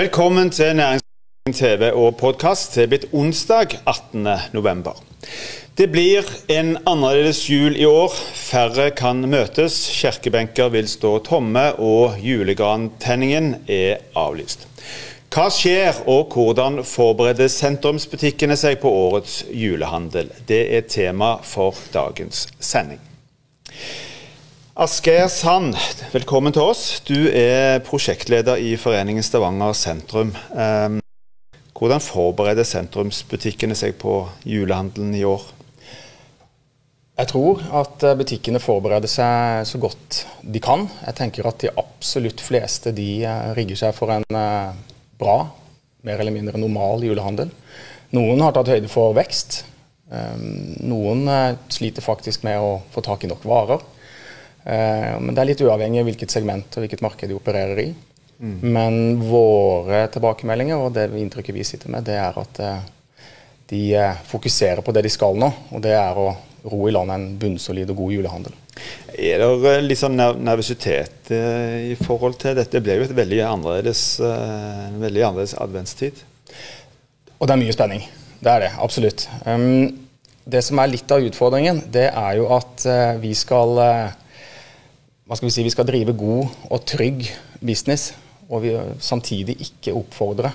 Velkommen til Næringsliv TV og podkast. Det er blitt onsdag 18. november. Det blir en annerledes jul i år. Færre kan møtes, kirkebenker vil stå tomme, og julegrantenningen er avlyst. Hva skjer, og hvordan forbereder sentrumsbutikkene seg på årets julehandel? Det er tema for dagens sending. Asgeir Sand, velkommen til oss. Du er prosjektleder i Foreningen Stavanger sentrum. Ehm, hvordan forbereder sentrumsbutikkene seg på julehandelen i år? Jeg tror at eh, butikkene forbereder seg så godt de kan. Jeg tenker at de absolutt fleste de eh, rigger seg for en eh, bra, mer eller mindre normal julehandel. Noen har tatt høyde for vekst. Ehm, noen sliter faktisk med å få tak i nok varer. Men det er litt uavhengig av hvilket segment og hvilket marked de opererer i. Mm. Men våre tilbakemeldinger og det inntrykket vi sitter med, det er at de fokuserer på det de skal nå. Og det er å ro i land en bunnsolid og god julehandel. Er det eh, litt sånn nervøsitet eh, i forhold til dette? Det blir jo et veldig annerledes, eh, en veldig annerledes adventstid? Og det er mye spenning. Det er det, absolutt. Um, det som er litt av utfordringen, det er jo at vi skal hva skal vi si, vi skal drive god og trygg business, og vi samtidig ikke oppfordre,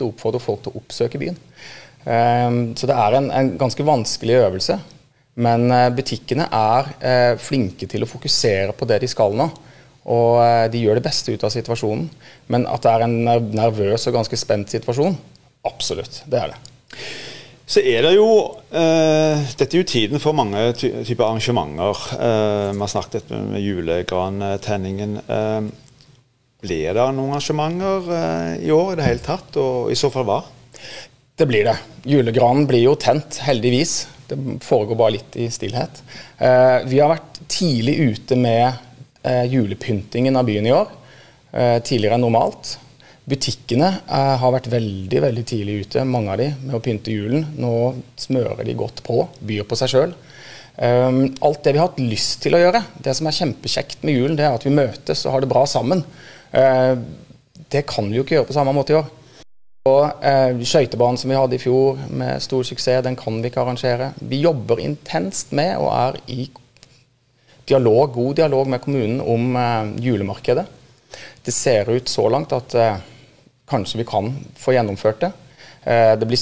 oppfordre folk til å oppsøke byen. Um, så det er en, en ganske vanskelig øvelse. Men eh, butikkene er eh, flinke til å fokusere på det de skal nå. Og eh, de gjør det beste ut av situasjonen. Men at det er en nervøs og ganske spent situasjon, absolutt. Det er det. Så er det jo uh, Dette er jo tiden for mange ty typer arrangementer. Uh, vi har snakket med julegrantenningen. Uh, blir det noen arrangementer i år i det hele tatt, og i så fall hva? Det blir det. Julegranen blir jo tent, heldigvis. Det foregår bare litt i stillhet. Eh, vi har vært tidlig ute med eh, julepyntingen av byen i år. Eh, tidligere enn normalt. Butikkene har vært veldig veldig tidlig ute, mange av de, med å pynte julen. Nå smører de godt på, byr på seg sjøl. alt det vi har hatt lyst til å gjøre, det som er kjempekjekt med julen, det er at vi møtes og har det bra sammen. det kan vi jo ikke gjøre på samme måte i år. Og eh, Skøytebanen som vi hadde i fjor med stor suksess, den kan vi ikke arrangere. Vi jobber intenst med og er i dialog, god dialog med kommunen om eh, julemarkedet. Det ser ut så langt at eh, kanskje vi kan få gjennomført det. Eh, det blir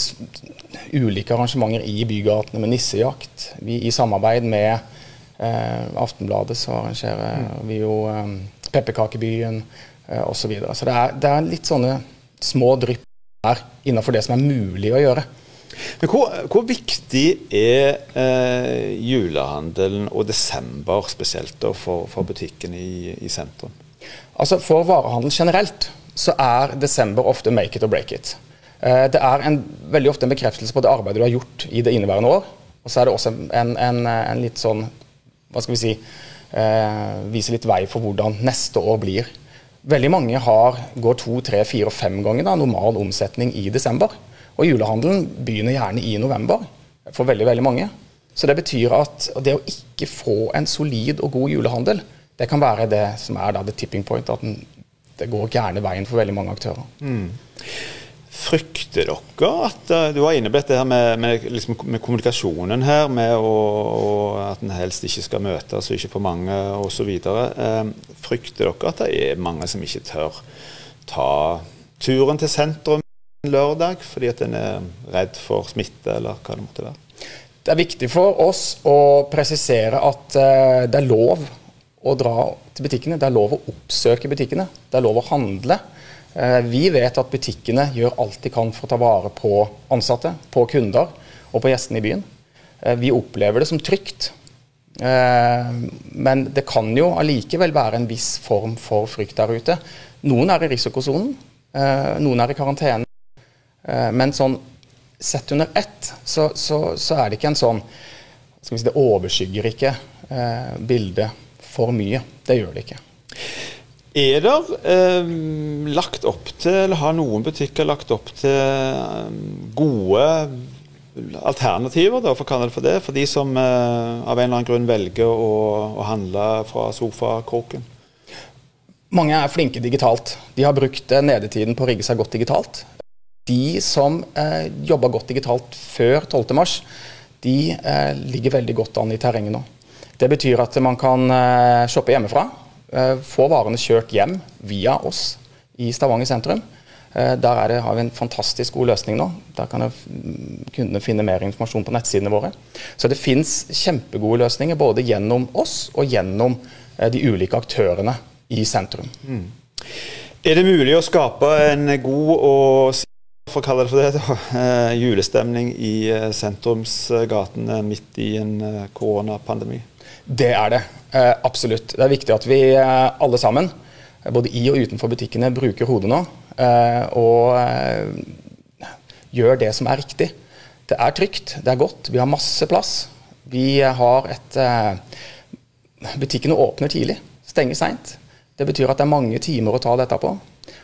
ulike arrangementer i bygatene med nissejakt. Vi, I samarbeid med eh, Aftenbladet så arrangerer mm. vi jo eh, Pepperkakebyen eh, osv. Så, så det er, det er litt sånne små drypp her innenfor det som er mulig å gjøre. Men Hvor, hvor viktig er eh, julehandelen og desember spesielt da, for, for butikkene i, i, sentrum? Altså For varehandel generelt så er desember ofte make it or break it. Eh, det er en, veldig ofte en bekreftelse på det arbeidet du har gjort i det inneværende år. Og så er det også en, en, en litt sånn Hva skal vi si eh, Vise litt vei for hvordan neste år blir. Veldig mange har, går to, tre, fire og fem ganger da, normal omsetning i desember. Og julehandelen begynner gjerne i november for veldig veldig mange. Så det betyr at det å ikke få en solid og god julehandel, det kan være det som er da the tipping point. At den, det går gærne veien for veldig mange aktører. Mm. Frykter dere at eh, Du var inne på dette her med, med, liksom, med kommunikasjonen her, med å, og at en helst ikke skal møtes og ikke for mange osv. Eh, frykter dere at det er mange som ikke tør ta turen til sentrum lørdag fordi at en er redd for smitte, eller hva det måtte være? Det er viktig for oss å presisere at eh, det er lov å dra til butikkene. Det er lov å oppsøke butikkene. Det er lov å handle. Eh, vi vet at butikkene gjør alt de kan for å ta vare på ansatte, på kunder og på gjestene i byen. Eh, vi opplever det som trygt. Eh, men det kan jo allikevel være en viss form for frykt der ute. Noen er i risikosonen, noen er i karantene. Men sånn sett under ett, så, så, så er det ikke en sånn si, Det overskygger ikke bildet for mye. Det gjør det ikke. Er det eh, lagt opp til, eller har noen butikker lagt opp til eh, gode alternativer, da, for for det, for de som eh, av en eller annen grunn velger å, å handle fra sofakroken? Mange er flinke digitalt. De har brukt eh, nedetiden på å rigge seg godt digitalt. De som eh, jobba godt digitalt før 12.3, de eh, ligger veldig godt an i terrenget nå. Det betyr at man kan eh, shoppe hjemmefra. Eh, få varene kjørt hjem via oss i Stavanger sentrum. Eh, der det, har vi en fantastisk god løsning nå. Der kan kundene finne mer informasjon på nettsidene våre. Så det fins kjempegode løsninger både gjennom oss og gjennom de ulike aktørene i sentrum. Mm. Er det mulig å skape en god og for å kalle det for det, julestemning i sentrumsgatene midt i en koronapandemi? Det er det. Absolutt. Det er viktig at vi alle sammen, både i og utenfor butikkene, bruker hodet nå Eh, og eh, gjør det som er riktig. Det er trygt, det er godt, vi har masse plass. Vi har et eh, Butikkene åpner tidlig, stenger seint. Det betyr at det er mange timer å ta dette på.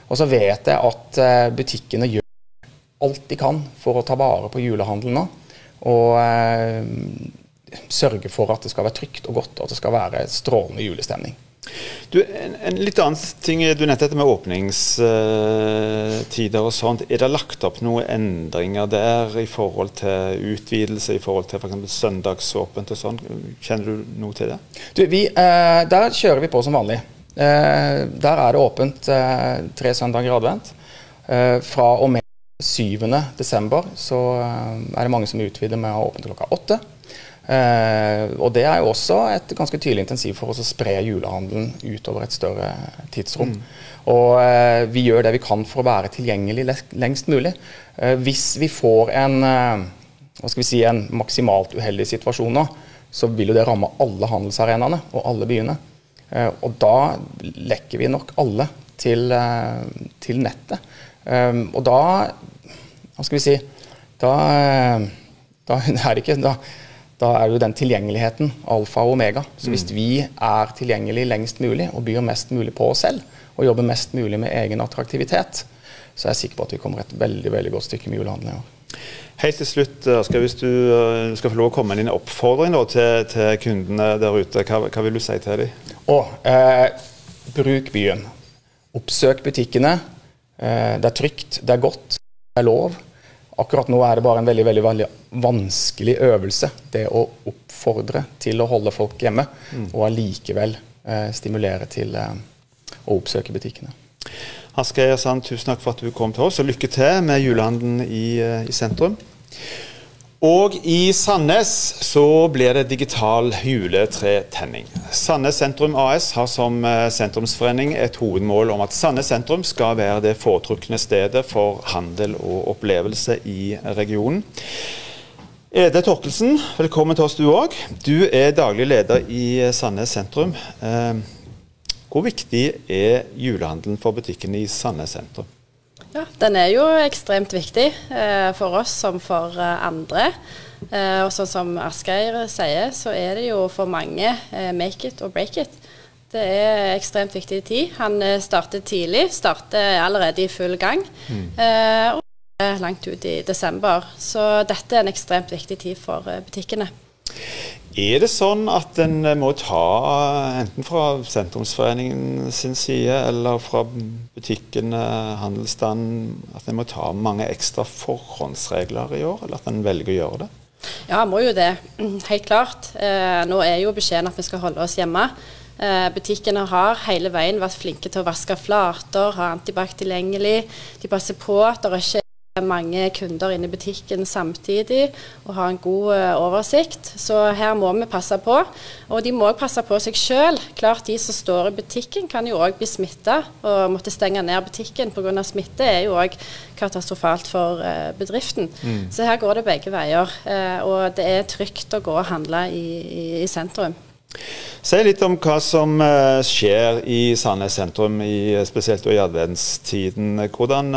Og så vet jeg at butikkene gjør alt de kan for å ta vare på julehandelen nå. Og eh, sørge for at det skal være trygt og godt, og at det skal være strålende julestemning. Du, en, en, litt annen ting, du nevnte dette med åpningstider og sånt. Er det lagt opp noen endringer der i forhold til utvidelse, i forhold til f.eks. søndagsåpent og sånn? Kjenner du noe til det? Du, vi, eh, der kjører vi på som vanlig. Eh, der er det åpent eh, tre søndager i advent. Eh, fra og med 7. desember så eh, er det mange som utvider med å ha åpent klokka åtte. Eh, og Det er jo også et ganske tydelig intensiv for oss å spre julehandelen utover et større tidsrom. Mm. Og eh, Vi gjør det vi kan for å være tilgjengelig lengst mulig. Eh, hvis vi får en, eh, vi si, en maksimalt uheldig situasjon nå, så vil jo det ramme alle handelsarenaene og alle byene. Eh, og da lekker vi nok alle til, eh, til nettet. og da Hva skal vi si Da, da er det ikke da, da er jo den tilgjengeligheten alfa og omega. Så hvis mm. vi er tilgjengelig lengst mulig og byr mest mulig på oss selv, og jobber mest mulig med egen attraktivitet, så er jeg sikker på at vi kommer et veldig veldig godt stykke med julehandelen i år. Helt til slutt, Asker, hvis du uh, skal få lov å komme med en oppfordring til, til, kundene der ute, hva, hva, vil du si til dem? Oh, eh, bruk byen. Oppsøk butikkene. Eh, det er trygt, det er godt, det er lov. Akkurat nå er det bare en veldig, veldig, veldig vanskelig øvelse, det å oppfordre til å holde folk hjemme, mm. og allikevel eh, stimulere til eh, å oppsøke butikkene. Asgeir Sand, tusen takk for at du kom til oss, og lykke til med julehandelen i, eh, i sentrum. Og i Sandnes så blir det digital juletretenning. Sandnes Sentrum AS har som eh, sentrumsforening et hovedmål om at Sandnes sentrum skal være det foretrukne stedet for handel og opplevelse i regionen. Ede Torkelsen, velkommen til oss du òg. Du er daglig leder i Sandnes sentrum. Eh, hvor viktig er julehandelen for butikkene i Sandnes sentrum? Ja, Den er jo ekstremt viktig eh, for oss som for eh, andre. Eh, og sånn som Asgeir sier, så er det jo for mange eh, make it or break it. Det er ekstremt viktig tid. Han eh, starter tidlig, starter allerede i full gang. Mm. Eh, og langt ut i desember. Så dette er en ekstremt viktig tid for butikkene. Er det sånn at en må ta, enten fra sentrumsforeningen sin side eller fra butikken, handelsstanden, at en må ta mange ekstra forhåndsregler i år, eller at en velger å gjøre det? Ja, må jo det. Helt klart. Eh, nå er jo beskjeden at vi skal holde oss hjemme. Eh, butikkene har hele veien vært flinke til å vaske flater, ha antibac tilgjengelig. De passer på at det ikke mange kunder inne i butikken samtidig og ha en god uh, oversikt. Så her må vi passe på. Og de må òg passe på seg sjøl. Klart de som står i butikken kan jo òg bli smitta og måtte stenge ned butikken pga. smitte er jo òg katastrofalt for uh, bedriften. Mm. Så her går det begge veier. Og det er trygt å gå og handle i, i, i sentrum. Si litt om hva som skjer i Sandnes sentrum, i, spesielt i adventstiden. Hvordan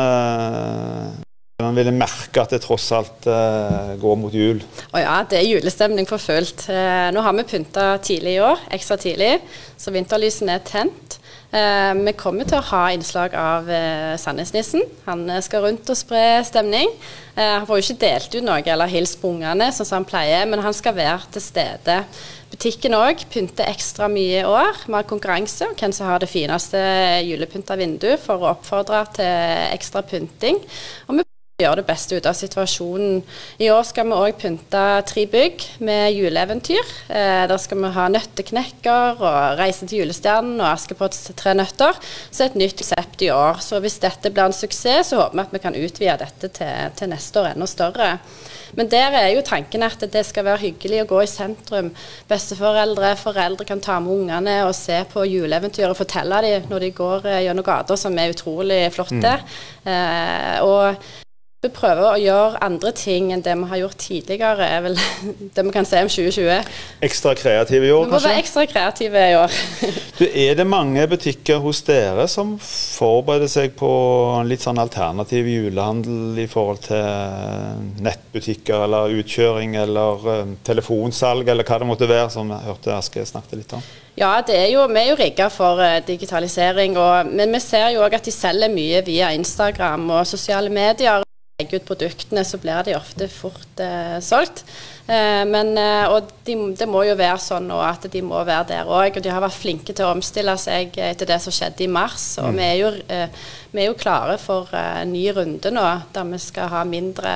man ville merke at det tross alt uh, går mot jul. Å ja, det er julestemning for fullt. Uh, nå har vi pynta tidlig i år, ekstra tidlig, så vinterlysene er tent. Uh, vi kommer til å ha innslag av eh, Sandnesnissen. Han eh, skal rundt og spre stemning. Eh, han får jo ikke delt ut noe eller hilst på ungene, sånn som han pleier, men han skal være til stede. Butikken òg pynter ekstra mye i år. Vi har konkurranse om hvem som har det fineste julepynta vinduet, for å oppfordre til ekstra pynting. Og vi gjøre det beste ut av situasjonen. I år skal vi òg pynte tre bygg med juleeventyr. Eh, der skal vi ha nøtteknekker og Reise til julestjernen og Askepotts tre nøtter. Så et nytt konsept i år. Så hvis dette blir en suksess, så håper vi at vi kan utvide dette til, til neste år enda større. Men der er jo tanken at det skal være hyggelig å gå i sentrum. Besteforeldre, foreldre kan ta med ungene og se på juleeventyr og fortelle dem når de går eh, gjennom gater, som er utrolig flotte. Mm. Eh, og vi prøver å gjøre andre ting enn det vi har gjort tidligere, er vel det vi kan si om 2020. Ekstra kreative i år, kanskje? Vi må være ekstra kreative i år. du, er det mange butikker hos dere som forbereder seg på litt sånn alternativ julehandel i forhold til nettbutikker eller utkjøring eller uh, telefonsalg eller hva det måtte være, som jeg hørte Aske snakket litt om? Ja, er jo, vi er jo rigga for uh, digitalisering. Og, men vi ser jo òg at de selger mye via Instagram og sosiale medier legger ut produktene, så blir de ofte fort eh, solgt. Eh, men, eh, og de, det må jo være sånn nå at de må være der òg. Og de har vært flinke til å omstille seg etter det som skjedde i mars. Og mm. vi, er jo, eh, vi, er jo, klare for en eh, ny runde nå, der vi skal ha mindre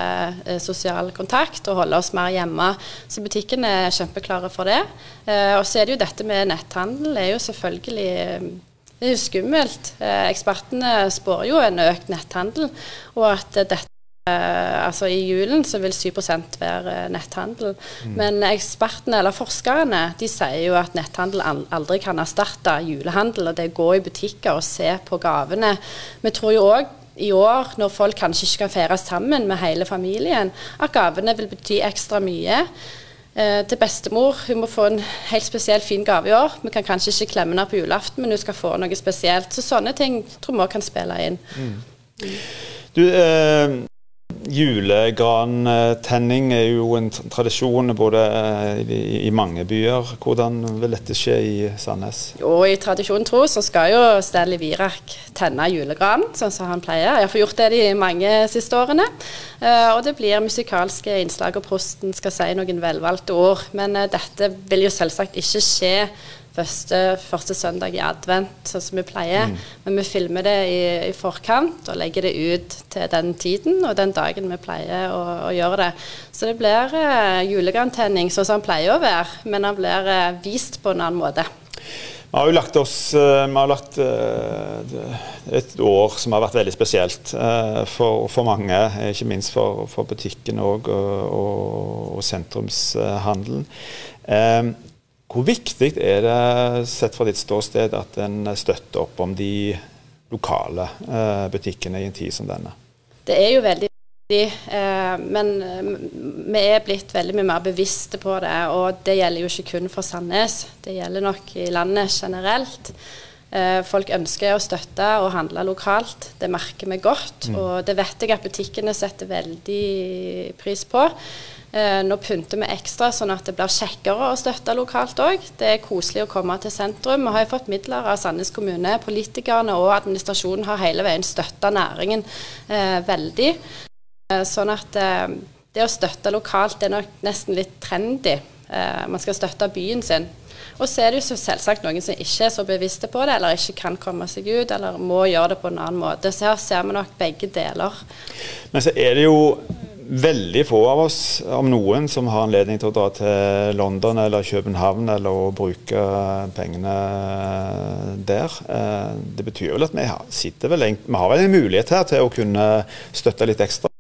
sosial kontakt og holde oss mer hjemme. Så butikkene er kjempeklare for det. og så er det jo dette med netthandel. Er jo selvfølgelig det er jo skummelt. ekspertene spår jo en økt netthandel, og at dette altså I julen så vil 7 være uh, netthandel. Mm. Men ekspertene, eller forskerne, de sier jo at netthandel aldri kan erstatte julehandel. Og det å gå i butikker og se på gavene. Vi tror jo òg i år, når folk kanskje ikke kan feire sammen med hele familien, at gavene vil bety ekstra mye. Uh, til bestemor. Hun må få en helt spesiell fin gave i år. Vi kan kanskje ikke klemme henne på julaften, men hun skal få noe spesielt. Så sånne ting tror vi òg kan spille inn. Mm. Du, Du, Julegrantenning er jo en tradisjon både eh, i, mange byer. Hvordan vil dette skje i Sandnes? Jo, I tradisjonen tro så skal jo Stanley Virak tenne julegran, sånn som han pleier. Jeg har gjort det de mange siste årene. Uh, og det blir musikalske innslag, og prosten skal si noen velvalgte ord. Men uh, dette vil jo selvsagt ikke skje første, første, søndag i advent, sånn som vi pleier. Mm. Men vi filmer det i, i, forkant og legger det ut til den tiden og den dagen vi pleier å, å gjøre det. Så det blir uh, julegrantenning sånn som den pleier å være, men den blir uh, vist på en annen måte. Vi har jo lagt oss uh, Vi har lagt et år som har vært veldig spesielt for, for, mange. Ikke minst for, for butikken og, og, og sentrumshandelen. Hvor viktig er det, sett fra ditt ståsted, at en støtter opp om de lokale eh, butikkene i en tid som denne? Det er jo veldig viktig, eh, men eh, vi er blitt veldig mye mer bevisste på det. Og det gjelder jo ikke kun for Sandnes, det gjelder nok i landet generelt. Eh, folk ønsker å støtte og handle lokalt. Det merker vi godt. Mm. Og det vet jeg at butikkene setter veldig pris på. Eh, nå pynter vi ekstra sånn at det blir kjekkere å støtte lokalt òg. Det er koselig å komme til sentrum. Vi har fått midler av Sandnes kommune. Politikerne og administrasjonen har hele veien støtta næringen eh, veldig. Eh, sånn at det å støtte lokalt er nok nesten litt trendy. Eh, man skal støtte byen sin. Og så er det jo selvsagt noen som ikke er så bevisste på det, eller ikke kan komme seg ut, eller må gjøre det på en annen måte. Så her ser vi nok begge deler. Men så er det jo veldig få av oss, om noen, som har anledning til å dra til London eller København eller å bruke pengene der. Eh, det betyr vel at vi sitter vel, vi har en mulighet her til å kunne støtte litt ekstra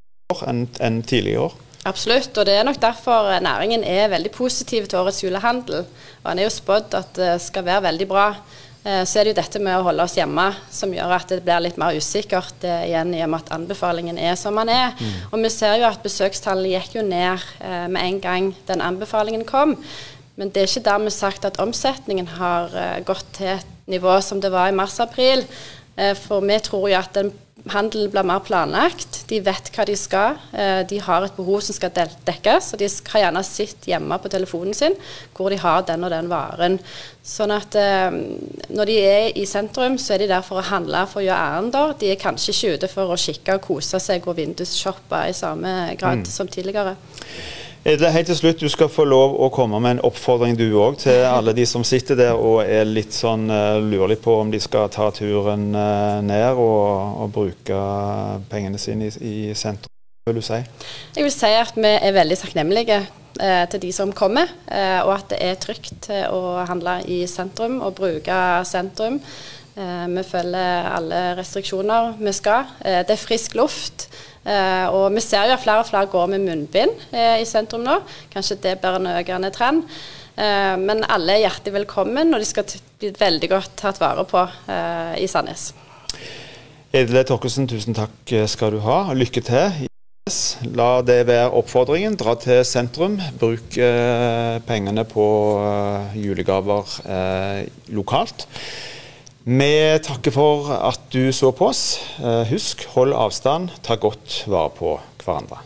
enn, tidligere år. Absolutt, og det er nok derfor næringen er veldig positiv til årets julehandel. Og han er jo spådd at det skal være veldig bra. Eh, så er det jo dette med å holde oss hjemme som gjør at det blir litt mer usikkert eh, igjen i og med at anbefalingen er som den er. Mm. Og vi ser jo at besøkstallet gikk jo ned eh, med en gang den anbefalingen kom. Men det er ikke dermed sagt at omsetningen har gått til et nivå som det var i mars-april. For vi tror jo at den handelen blir mer planlagt. De vet hva de skal. Eh, de har et behov som skal dekkes, og de har gjerne sett hjemme på telefonen sin hvor de har den og den varen. Sånn at eh, når de er i sentrum, så er de der for å handle, for å gjøre ærender. De er kanskje ikke ute for å kikke og kose seg og vindusshoppe i samme grad mm. som tidligere. Edle, helt til slutt, Du skal få lov å komme med en oppfordring du òg til alle de som sitter der og er litt sånn uh, lurer litt på om de skal ta turen uh, ned og, og, bruke pengene sine i, i sentrum. Hva vil du si? Jeg vil si at vi er veldig takknemlige til de som kommer, og at det er trygt å handle i sentrum og bruke sentrum. Vi følger alle restriksjoner vi skal. det er frisk luft. Uh, og vi ser jo at flere og flere går med munnbind i sentrum nå. Kanskje det bør en økende trend. Men alle er hjertelig velkommen, og de skal bli veldig godt tatt vare på i Sandnes. Edle Torkelsen, tusen takk skal du ha. Lykke til. La det være oppfordringen. Dra til sentrum. Bruk pengene på julegaver lokalt. Vi takker for at du så på oss. Eh, husk, hold avstand, ta godt vare på hverandre.